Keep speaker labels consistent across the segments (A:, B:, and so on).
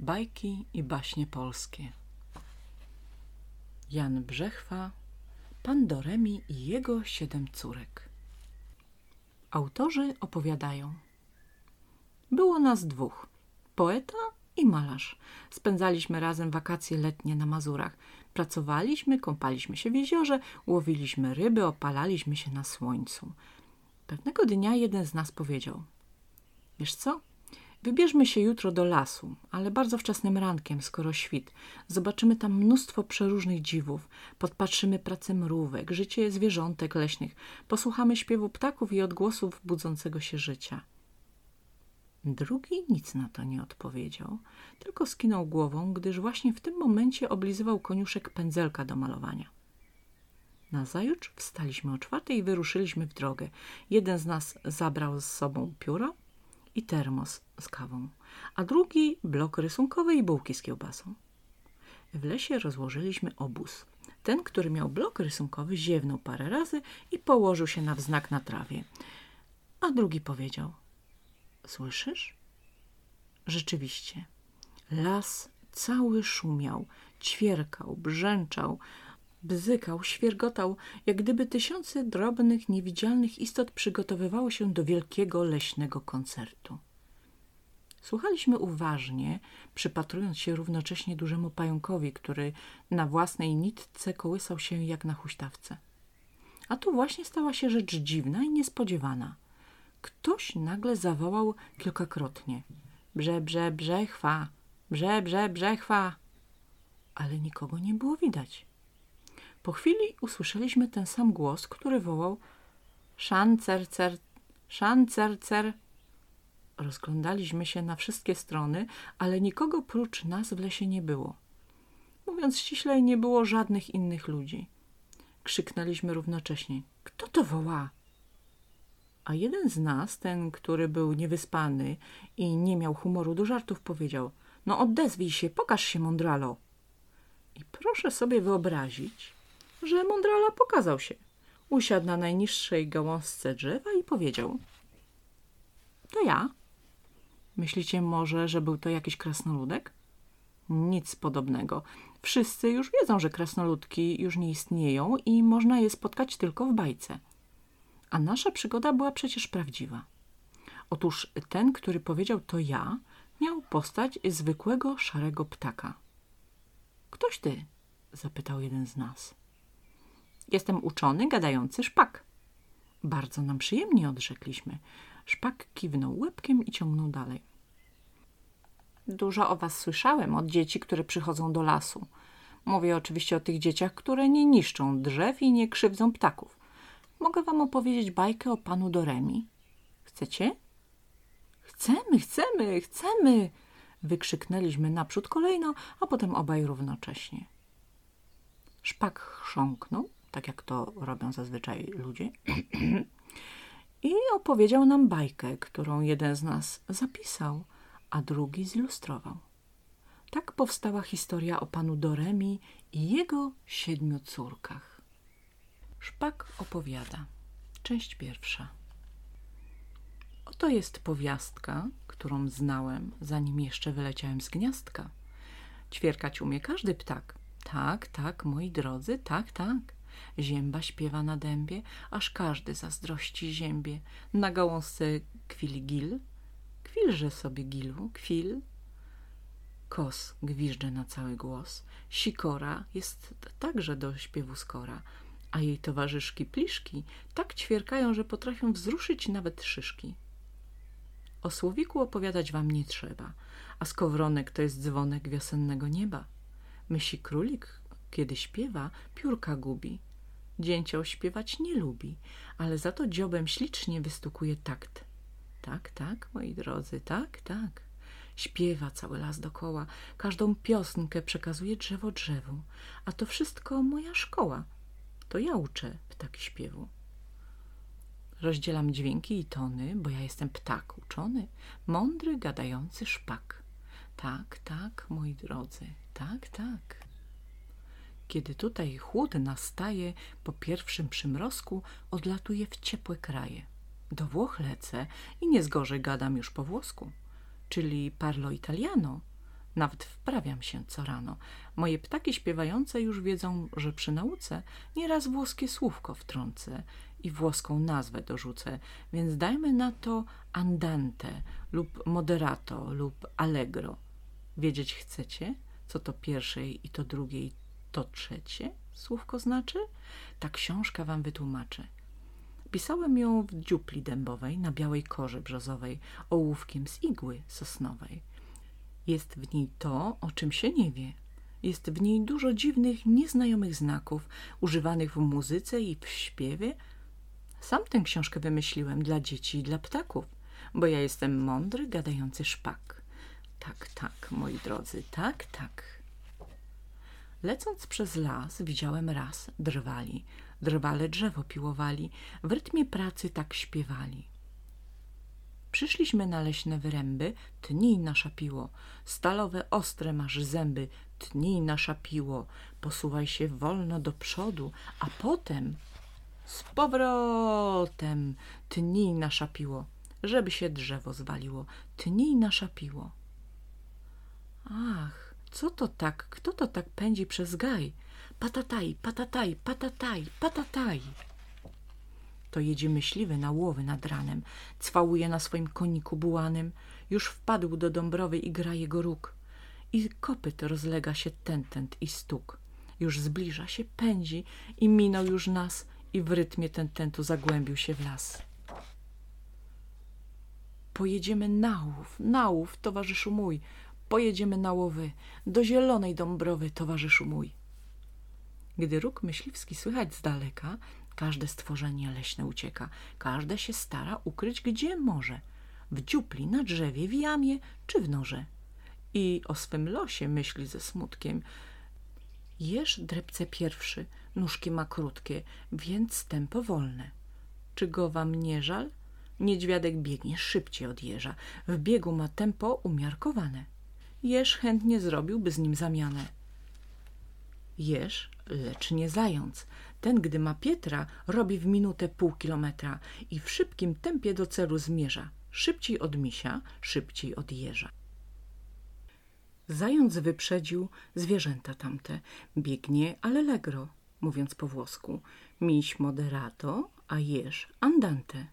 A: Bajki i baśnie polskie Jan Brzechwa Pan Doremi i jego siedem córek Autorzy opowiadają Było nas dwóch, poeta i malarz. Spędzaliśmy razem wakacje letnie na Mazurach. Pracowaliśmy, kąpaliśmy się w jeziorze, łowiliśmy ryby, opalaliśmy się na słońcu. Pewnego dnia jeden z nas powiedział – Wiesz co? Wybierzmy się jutro do lasu, ale bardzo wczesnym rankiem, skoro świt. Zobaczymy tam mnóstwo przeróżnych dziwów, podpatrzymy pracę mrówek, życie zwierzątek leśnych, posłuchamy śpiewu ptaków i odgłosów budzącego się życia. Drugi nic na to nie odpowiedział, tylko skinął głową, gdyż właśnie w tym momencie oblizywał koniuszek pędzelka do malowania. Nazajutrz wstaliśmy o czwartej i wyruszyliśmy w drogę. Jeden z nas zabrał z sobą pióro, i termos z kawą, a drugi blok rysunkowy i bułki z kiełbasą. W lesie rozłożyliśmy obóz. Ten, który miał blok rysunkowy, ziewnął parę razy i położył się na wznak na trawie. A drugi powiedział – słyszysz? Rzeczywiście. Las cały szumiał, ćwierkał, brzęczał, bzykał, świergotał, jak gdyby tysiące drobnych, niewidzialnych istot przygotowywało się do wielkiego leśnego koncertu. Słuchaliśmy uważnie, przypatrując się równocześnie dużemu pająkowi, który na własnej nitce kołysał się jak na huśtawce. A tu właśnie stała się rzecz dziwna i niespodziewana. Ktoś nagle zawołał kilkakrotnie – brze, brze, brzechwa, brze, brze, brzechwa. Ale nikogo nie było widać. Po chwili usłyszeliśmy ten sam głos, który wołał szancercer, szancercer. Rozglądaliśmy się na wszystkie strony, ale nikogo prócz nas w lesie nie było. Mówiąc ściślej, nie było żadnych innych ludzi. Krzyknęliśmy równocześnie. Kto to woła? A jeden z nas, ten, który był niewyspany i nie miał humoru do żartów, powiedział No odezwij się, pokaż się, mądralo. I proszę sobie wyobrazić, że Mondrala pokazał się. Usiadł na najniższej gałązce drzewa i powiedział To ja. Myślicie może, że był to jakiś krasnoludek? Nic podobnego. Wszyscy już wiedzą, że krasnoludki już nie istnieją i można je spotkać tylko w bajce. A nasza przygoda była przecież prawdziwa. Otóż ten, który powiedział to ja, miał postać zwykłego szarego ptaka. Ktoś ty? zapytał jeden z nas. Jestem uczony, gadający szpak. Bardzo nam przyjemnie odrzekliśmy. Szpak kiwnął łebkiem i ciągnął dalej. Dużo o was słyszałem od dzieci, które przychodzą do lasu. Mówię oczywiście o tych dzieciach, które nie niszczą drzew i nie krzywdzą ptaków. Mogę wam opowiedzieć bajkę o panu Doremi. Chcecie? Chcemy, chcemy, chcemy! Wykrzyknęliśmy naprzód kolejno, a potem obaj równocześnie. Szpak chrząknął, tak jak to robią zazwyczaj ludzie. I opowiedział nam bajkę, którą jeden z nas zapisał, a drugi zilustrował. Tak powstała historia o panu Doremi i jego siedmiu córkach. Szpak opowiada. Część pierwsza. Oto jest powiastka, którą znałem, zanim jeszcze wyleciałem z gniazdka. Ćwierkać umie każdy ptak. Tak, tak, moi drodzy, tak, tak. Zięba śpiewa na dębie, aż każdy zazdrości ziębie. Na gałązce kwili gil. Kwilże sobie gilu, kwil. Kos gwiżdże na cały głos. Sikora jest także do śpiewu skora, a jej towarzyszki pliszki tak ćwierkają, że potrafią wzruszyć nawet szyszki. O słowiku opowiadać wam nie trzeba, a skowronek to jest dzwonek wiosennego nieba. Myśli królik, kiedy śpiewa, piórka gubi. Dzięcioł śpiewać nie lubi, ale za to dziobem ślicznie wystukuje takt. Tak, tak, moi drodzy, tak, tak. Śpiewa cały las dokoła, każdą piosnkę przekazuje drzewo drzewu, a to wszystko moja szkoła. To ja uczę ptaki śpiewu. Rozdzielam dźwięki i tony, bo ja jestem ptak uczony, mądry, gadający szpak. Tak, tak, moi drodzy, tak, tak. Kiedy tutaj chłód nastaje, po pierwszym przymrozku odlatuję w ciepłe kraje. Do Włoch lecę i nie zgorzej gadam już po włosku, czyli parlo italiano. Nawet wprawiam się co rano. Moje ptaki śpiewające już wiedzą, że przy nauce nieraz włoskie słówko wtrącę i włoską nazwę dorzucę, więc dajmy na to andante lub moderato lub allegro. Wiedzieć chcecie, co to pierwsze i to drugie i to trzecie słówko znaczy? Ta książka wam wytłumaczy. Pisałem ją w dziupli dębowej na białej korze brzozowej, ołówkiem z igły sosnowej. Jest w niej to, o czym się nie wie. Jest w niej dużo dziwnych, nieznajomych znaków, używanych w muzyce i w śpiewie. Sam tę książkę wymyśliłem dla dzieci i dla ptaków, bo ja jestem mądry, gadający szpak. Tak, tak, moi drodzy, tak, tak. Lecąc przez las, widziałem raz drwali. Drwale drzewo piłowali, w rytmie pracy tak śpiewali. Przyszliśmy na leśne wyręby, tnij nasza piło. Stalowe, ostre masz zęby, tnij nasza piło. Posuwaj się wolno do przodu, a potem z powrotem tnij nasza piło, żeby się drzewo zwaliło. Tnij nasza piło. Ach, co to tak, kto to tak pędzi przez gaj? Patataj, patataj, patataj, patataj. To jedzie myśliwy na łowy nad ranem, cwałuje na swoim koniku bułanym, już wpadł do Dąbrowy i gra jego róg. I kopyt rozlega się tentent i stuk. Już zbliża się, pędzi i minął już nas i w rytmie tententu zagłębił się w las. Pojedziemy na łów, na łów, towarzyszu mój, pojedziemy na łowy, do zielonej Dąbrowy, towarzyszu mój. Gdy róg myśliwski słychać z daleka, każde stworzenie leśne ucieka, każde się stara ukryć gdzie może, w dziupli, na drzewie, w jamie czy w norze. I o swym losie myśli ze smutkiem. Jesz drepce pierwszy, nóżki ma krótkie, więc tempo wolne. Czy go wam nie żal? Niedźwiadek biegnie szybciej od jeża, w biegu ma tempo umiarkowane. Jeż chętnie zrobiłby z nim zamianę. Jeż, lecz nie zając. Ten, gdy ma Pietra, robi w minutę pół kilometra i w szybkim tempie do celu zmierza. Szybciej od misia, szybciej od jeża. Zając wyprzedził zwierzęta tamte. Biegnie allegro, mówiąc po włosku. Miś moderato, a jeż andante.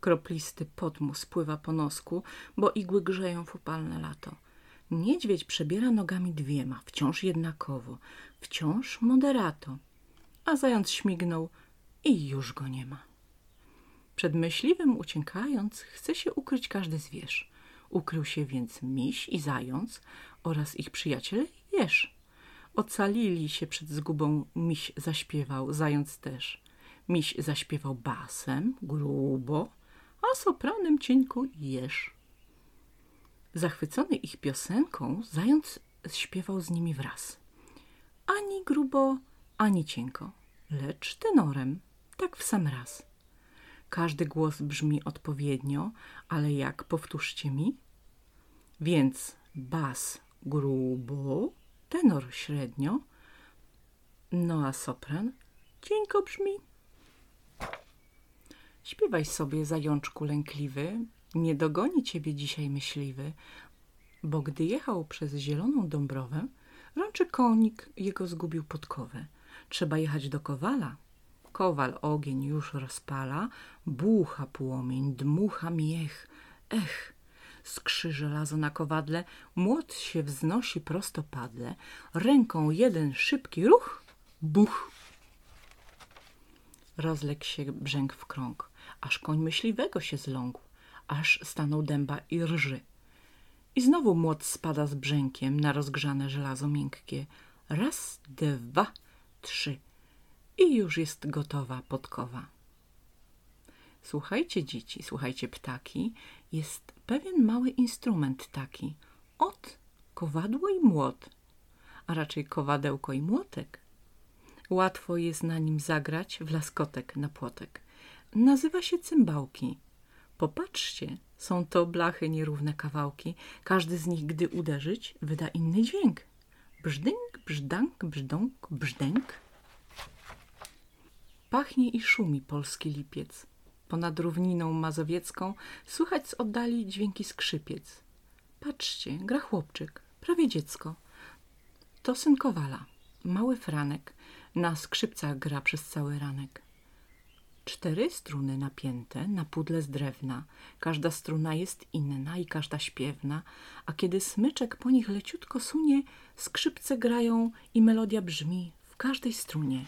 A: Kroplisty pot mu spływa po nosku, bo igły grzeją w upalne lato. Niedźwiedź przebiera nogami dwiema, wciąż jednakowo, wciąż moderato. A zając śmignął i już go nie ma. Przed myśliwym uciekając chce się ukryć każdy zwierz. Ukrył się więc miś i zając oraz ich przyjaciel jeż. Ocalili się przed zgubą, miś zaśpiewał, zając też. Miś zaśpiewał basem, grubo, a sopranem cienko jeż. Zachwycony ich piosenką, zając śpiewał z nimi wraz. Ani grubo, ani cienko, lecz tenorem, tak w sam raz. Każdy głos brzmi odpowiednio, ale jak, powtórzcie mi? Więc bas grubo, tenor średnio, no a sopran cienko brzmi. Śpiewaj sobie, zajączku lękliwy, nie dogoni ciebie dzisiaj myśliwy, bo gdy jechał przez zieloną Dąbrowę, rączy konik jego zgubił podkowę. Trzeba jechać do kowala. Kowal ogień już rozpala, bucha płomień, dmucha miech. Ech, skrzy żelazo na kowadle, młot się wznosi prostopadle, ręką jeden szybki ruch, buch. Rozległ się brzęk w krąg, aż koń myśliwego się zląkł aż stanął dęba i rży. I znowu młot spada z brzękiem na rozgrzane żelazo miękkie. Raz, dwa, trzy. I już jest gotowa podkowa. Słuchajcie dzieci, słuchajcie ptaki, jest pewien mały instrument taki. Ot, kowadło i młot, a raczej kowadełko i młotek. Łatwo jest na nim zagrać w laskotek na płotek. Nazywa się cymbałki. Popatrzcie, są to blachy nierówne kawałki. Każdy z nich, gdy uderzyć, wyda inny dźwięk. Brzdęk, brzdąk, brzdąk, brzdęk. Pachnie i szumi polski lipiec. Ponad równiną mazowiecką słychać z oddali dźwięki skrzypiec. Patrzcie, gra chłopczyk. prawie dziecko. To syn Kowala, mały Franek, na skrzypcach gra przez cały ranek. Cztery struny napięte na pudle z drewna. Każda struna jest inna i każda śpiewna, a kiedy smyczek po nich leciutko sunie, skrzypce grają i melodia brzmi w każdej strunie.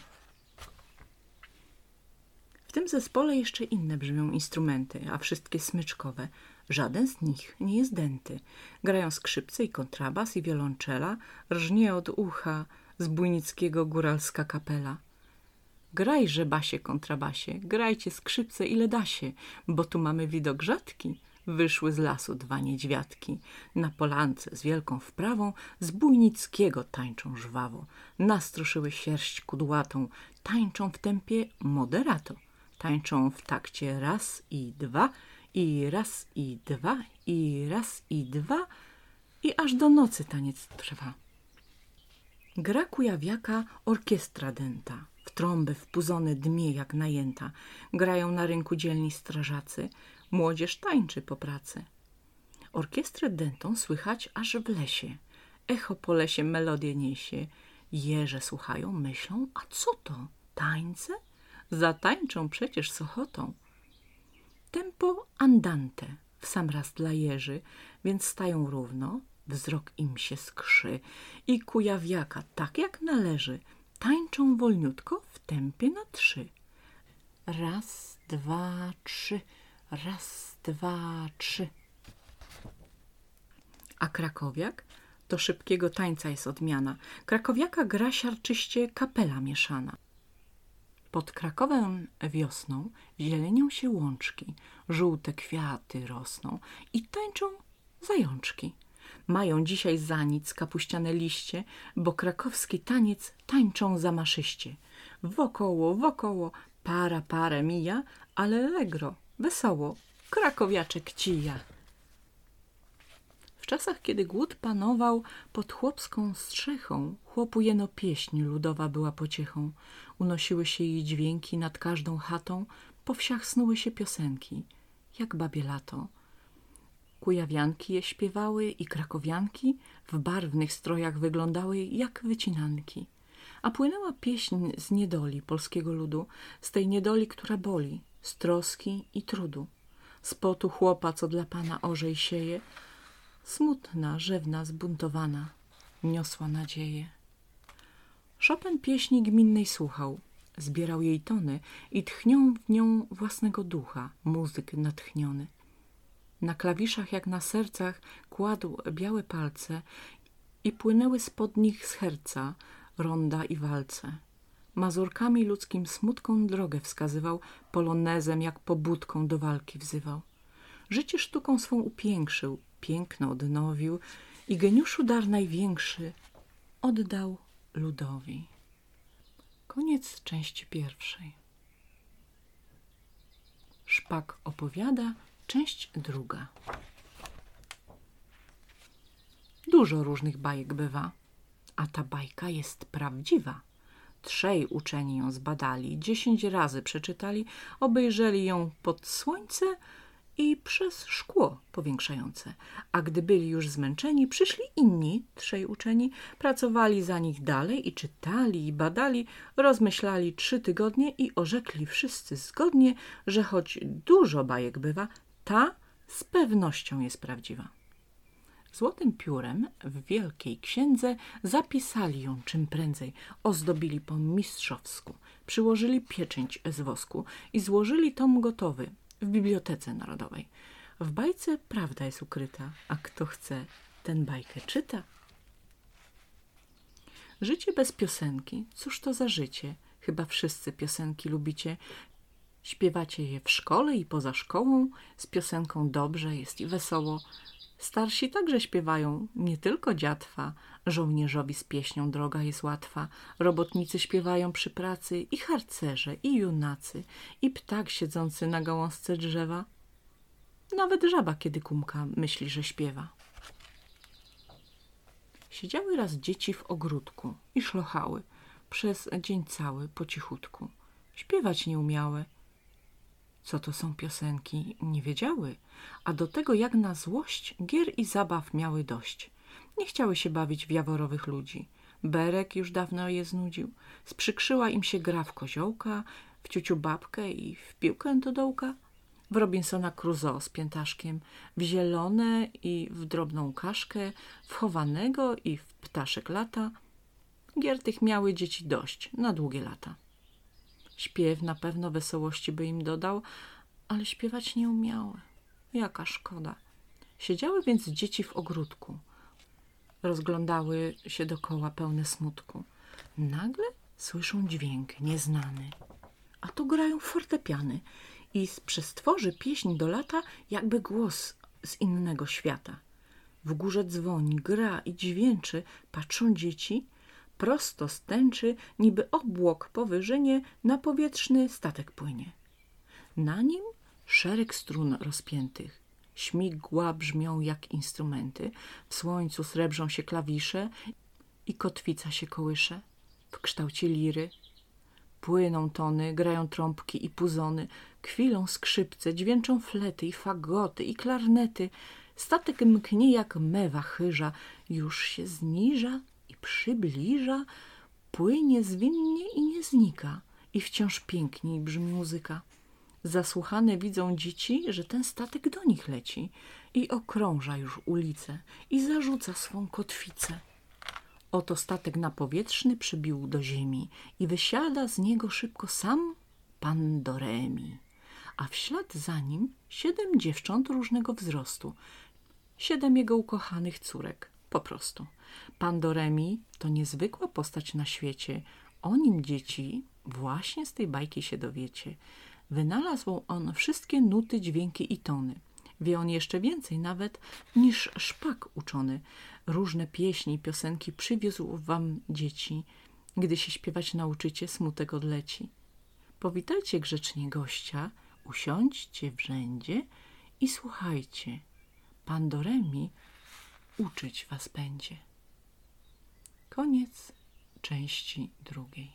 A: W tym zespole jeszcze inne brzmią instrumenty, a wszystkie smyczkowe. Żaden z nich nie jest dęty. Grają skrzypce i kontrabas i wiolonczela, rżnie od ucha z bujnickiego góralska kapela. Grajże, basie, kontrabasie, grajcie skrzypce ile da się, bo tu mamy widok rzadki. Wyszły z lasu dwa niedźwiadki. Na polance z wielką wprawą z bujnickiego tańczą żwawo. Nastroszyły sierść kudłatą, tańczą w tempie moderato. Tańczą w takcie raz i dwa, i raz i dwa, i raz i dwa, i aż do nocy taniec trwa. Gra kujawiaka orkiestra dęta. W trąby wpuzone dmie jak najęta. Grają na rynku dzielni strażacy. Młodzież tańczy po pracy. Orkiestrę dętą słychać aż w lesie. Echo po lesie melodię niesie. Jeże słuchają, myślą, a co to? Tańce? Zatańczą przecież z ochotą. Tempo andante w sam raz dla jeży, więc stają równo, wzrok im się skrzy i kujawiaka tak jak należy – tańczą wolniutko w tempie na trzy. Raz, dwa, trzy, raz, dwa, trzy. A krakowiak? To szybkiego tańca jest odmiana. Krakowiaka gra siarczyście kapela mieszana. Pod Krakowem wiosną zielenią się łączki, żółte kwiaty rosną i tańczą zajączki. Mają dzisiaj za nic kapuściane liście, bo krakowski taniec tańczą zamaszyście. Wokoło, wokoło, para parę mija, ale legro, wesoło, krakowiaczek cija. W czasach, kiedy głód panował pod chłopską strzechą, chłopu jeno pieśń ludowa była pociechą. Unosiły się jej dźwięki nad każdą chatą, po wsiach snuły się piosenki, jak babie lato. Kujawianki je śpiewały i krakowianki w barwnych strojach wyglądały jak wycinanki. A płynęła pieśń z niedoli polskiego ludu, z tej niedoli, która boli, z troski i trudu. Z potu chłopa, co dla pana orzej sieje, smutna, rzewna, zbuntowana, niosła nadzieję. Chopin pieśni gminnej słuchał, zbierał jej tony i tchnią w nią własnego ducha, muzyk natchniony. Na klawiszach jak na sercach kładł białe palce i płynęły spod nich z herca ronda i walce. Mazurkami ludzkim smutką drogę wskazywał, polonezem jak pobudką do walki wzywał. Życie sztuką swą upiększył, piękno odnowił i geniuszu dar największy oddał ludowi. Koniec części pierwszej. Szpak opowiada Część druga. Dużo różnych bajek bywa, a ta bajka jest prawdziwa. Trzej uczeni ją zbadali, dziesięć razy przeczytali, obejrzeli ją pod słońce i przez szkło powiększające. A gdy byli już zmęczeni, przyszli inni, trzej uczeni, pracowali za nich dalej i czytali i badali, rozmyślali trzy tygodnie i orzekli wszyscy zgodnie, że choć dużo bajek bywa, ta z pewnością jest prawdziwa. Złotym piórem w Wielkiej Księdze zapisali ją czym prędzej, ozdobili po mistrzowsku, przyłożyli pieczęć z wosku i złożyli tom gotowy w Bibliotece Narodowej. W bajce prawda jest ukryta, a kto chce, ten bajkę czyta. Życie bez piosenki, cóż to za życie? Chyba wszyscy piosenki lubicie. Śpiewacie je w szkole i poza szkołą, z piosenką dobrze jest i wesoło. Starsi także śpiewają, nie tylko dziatwa, żołnierzowi z pieśnią droga jest łatwa, robotnicy śpiewają przy pracy i harcerze, i junacy, i ptak siedzący na gałązce drzewa. Nawet żaba, kiedy kumka, myśli, że śpiewa. Siedziały raz dzieci w ogródku i szlochały przez dzień cały po cichutku. Śpiewać nie umiały, co to są piosenki, nie wiedziały, a do tego jak na złość gier i zabaw miały dość. Nie chciały się bawić w jaworowych ludzi. Berek już dawno je znudził. Sprzykrzyła im się gra w koziołka, w ciuciu babkę i w piłkę do dołka. W Robinsona Crusoe z piętaszkiem, w zielone i w drobną kaszkę, w chowanego i w ptaszek lata. Gier tych miały dzieci dość, na długie lata. Śpiew na pewno wesołości by im dodał, ale śpiewać nie umiały. Jaka szkoda. Siedziały więc dzieci w ogródku. Rozglądały się dokoła pełne smutku. Nagle słyszą dźwięk nieznany. A to grają fortepiany i z przestworzy pieśń do lata jakby głos z innego świata. W górze dzwoni, gra i dźwięczy, patrzą dzieci, prosto stęczy, niby obłok po wyżynie, na powietrzny statek płynie. Na nim szereg strun rozpiętych. Śmigła brzmią jak instrumenty, w słońcu srebrzą się klawisze i kotwica się kołysze w kształcie liry. Płyną tony, grają trąbki i puzony, kwilą skrzypce, dźwięczą flety i fagoty i klarnety. Statek mknie jak mewa chyża, już się zniża przybliża, płynie zwinnie i nie znika i wciąż piękniej brzmi muzyka. Zasłuchane widzą dzieci, że ten statek do nich leci i okrąża już ulicę i zarzuca swą kotwicę. Oto statek napowietrzny przybił do ziemi i wysiada z niego szybko sam pan Doremi, a w ślad za nim siedem dziewcząt różnego wzrostu, siedem jego ukochanych córek, po prostu. Pan Doremi to niezwykła postać na świecie. O nim dzieci właśnie z tej bajki się dowiecie. Wynalazł on wszystkie nuty, dźwięki i tony. Wie on jeszcze więcej nawet niż szpak uczony. Różne pieśni i piosenki przywiózł wam dzieci. Gdy się śpiewać nauczycie, smutek odleci. Powitajcie grzecznie gościa, usiądźcie w rzędzie i słuchajcie. Pan Doremi uczyć was będzie. Koniec części drugiej.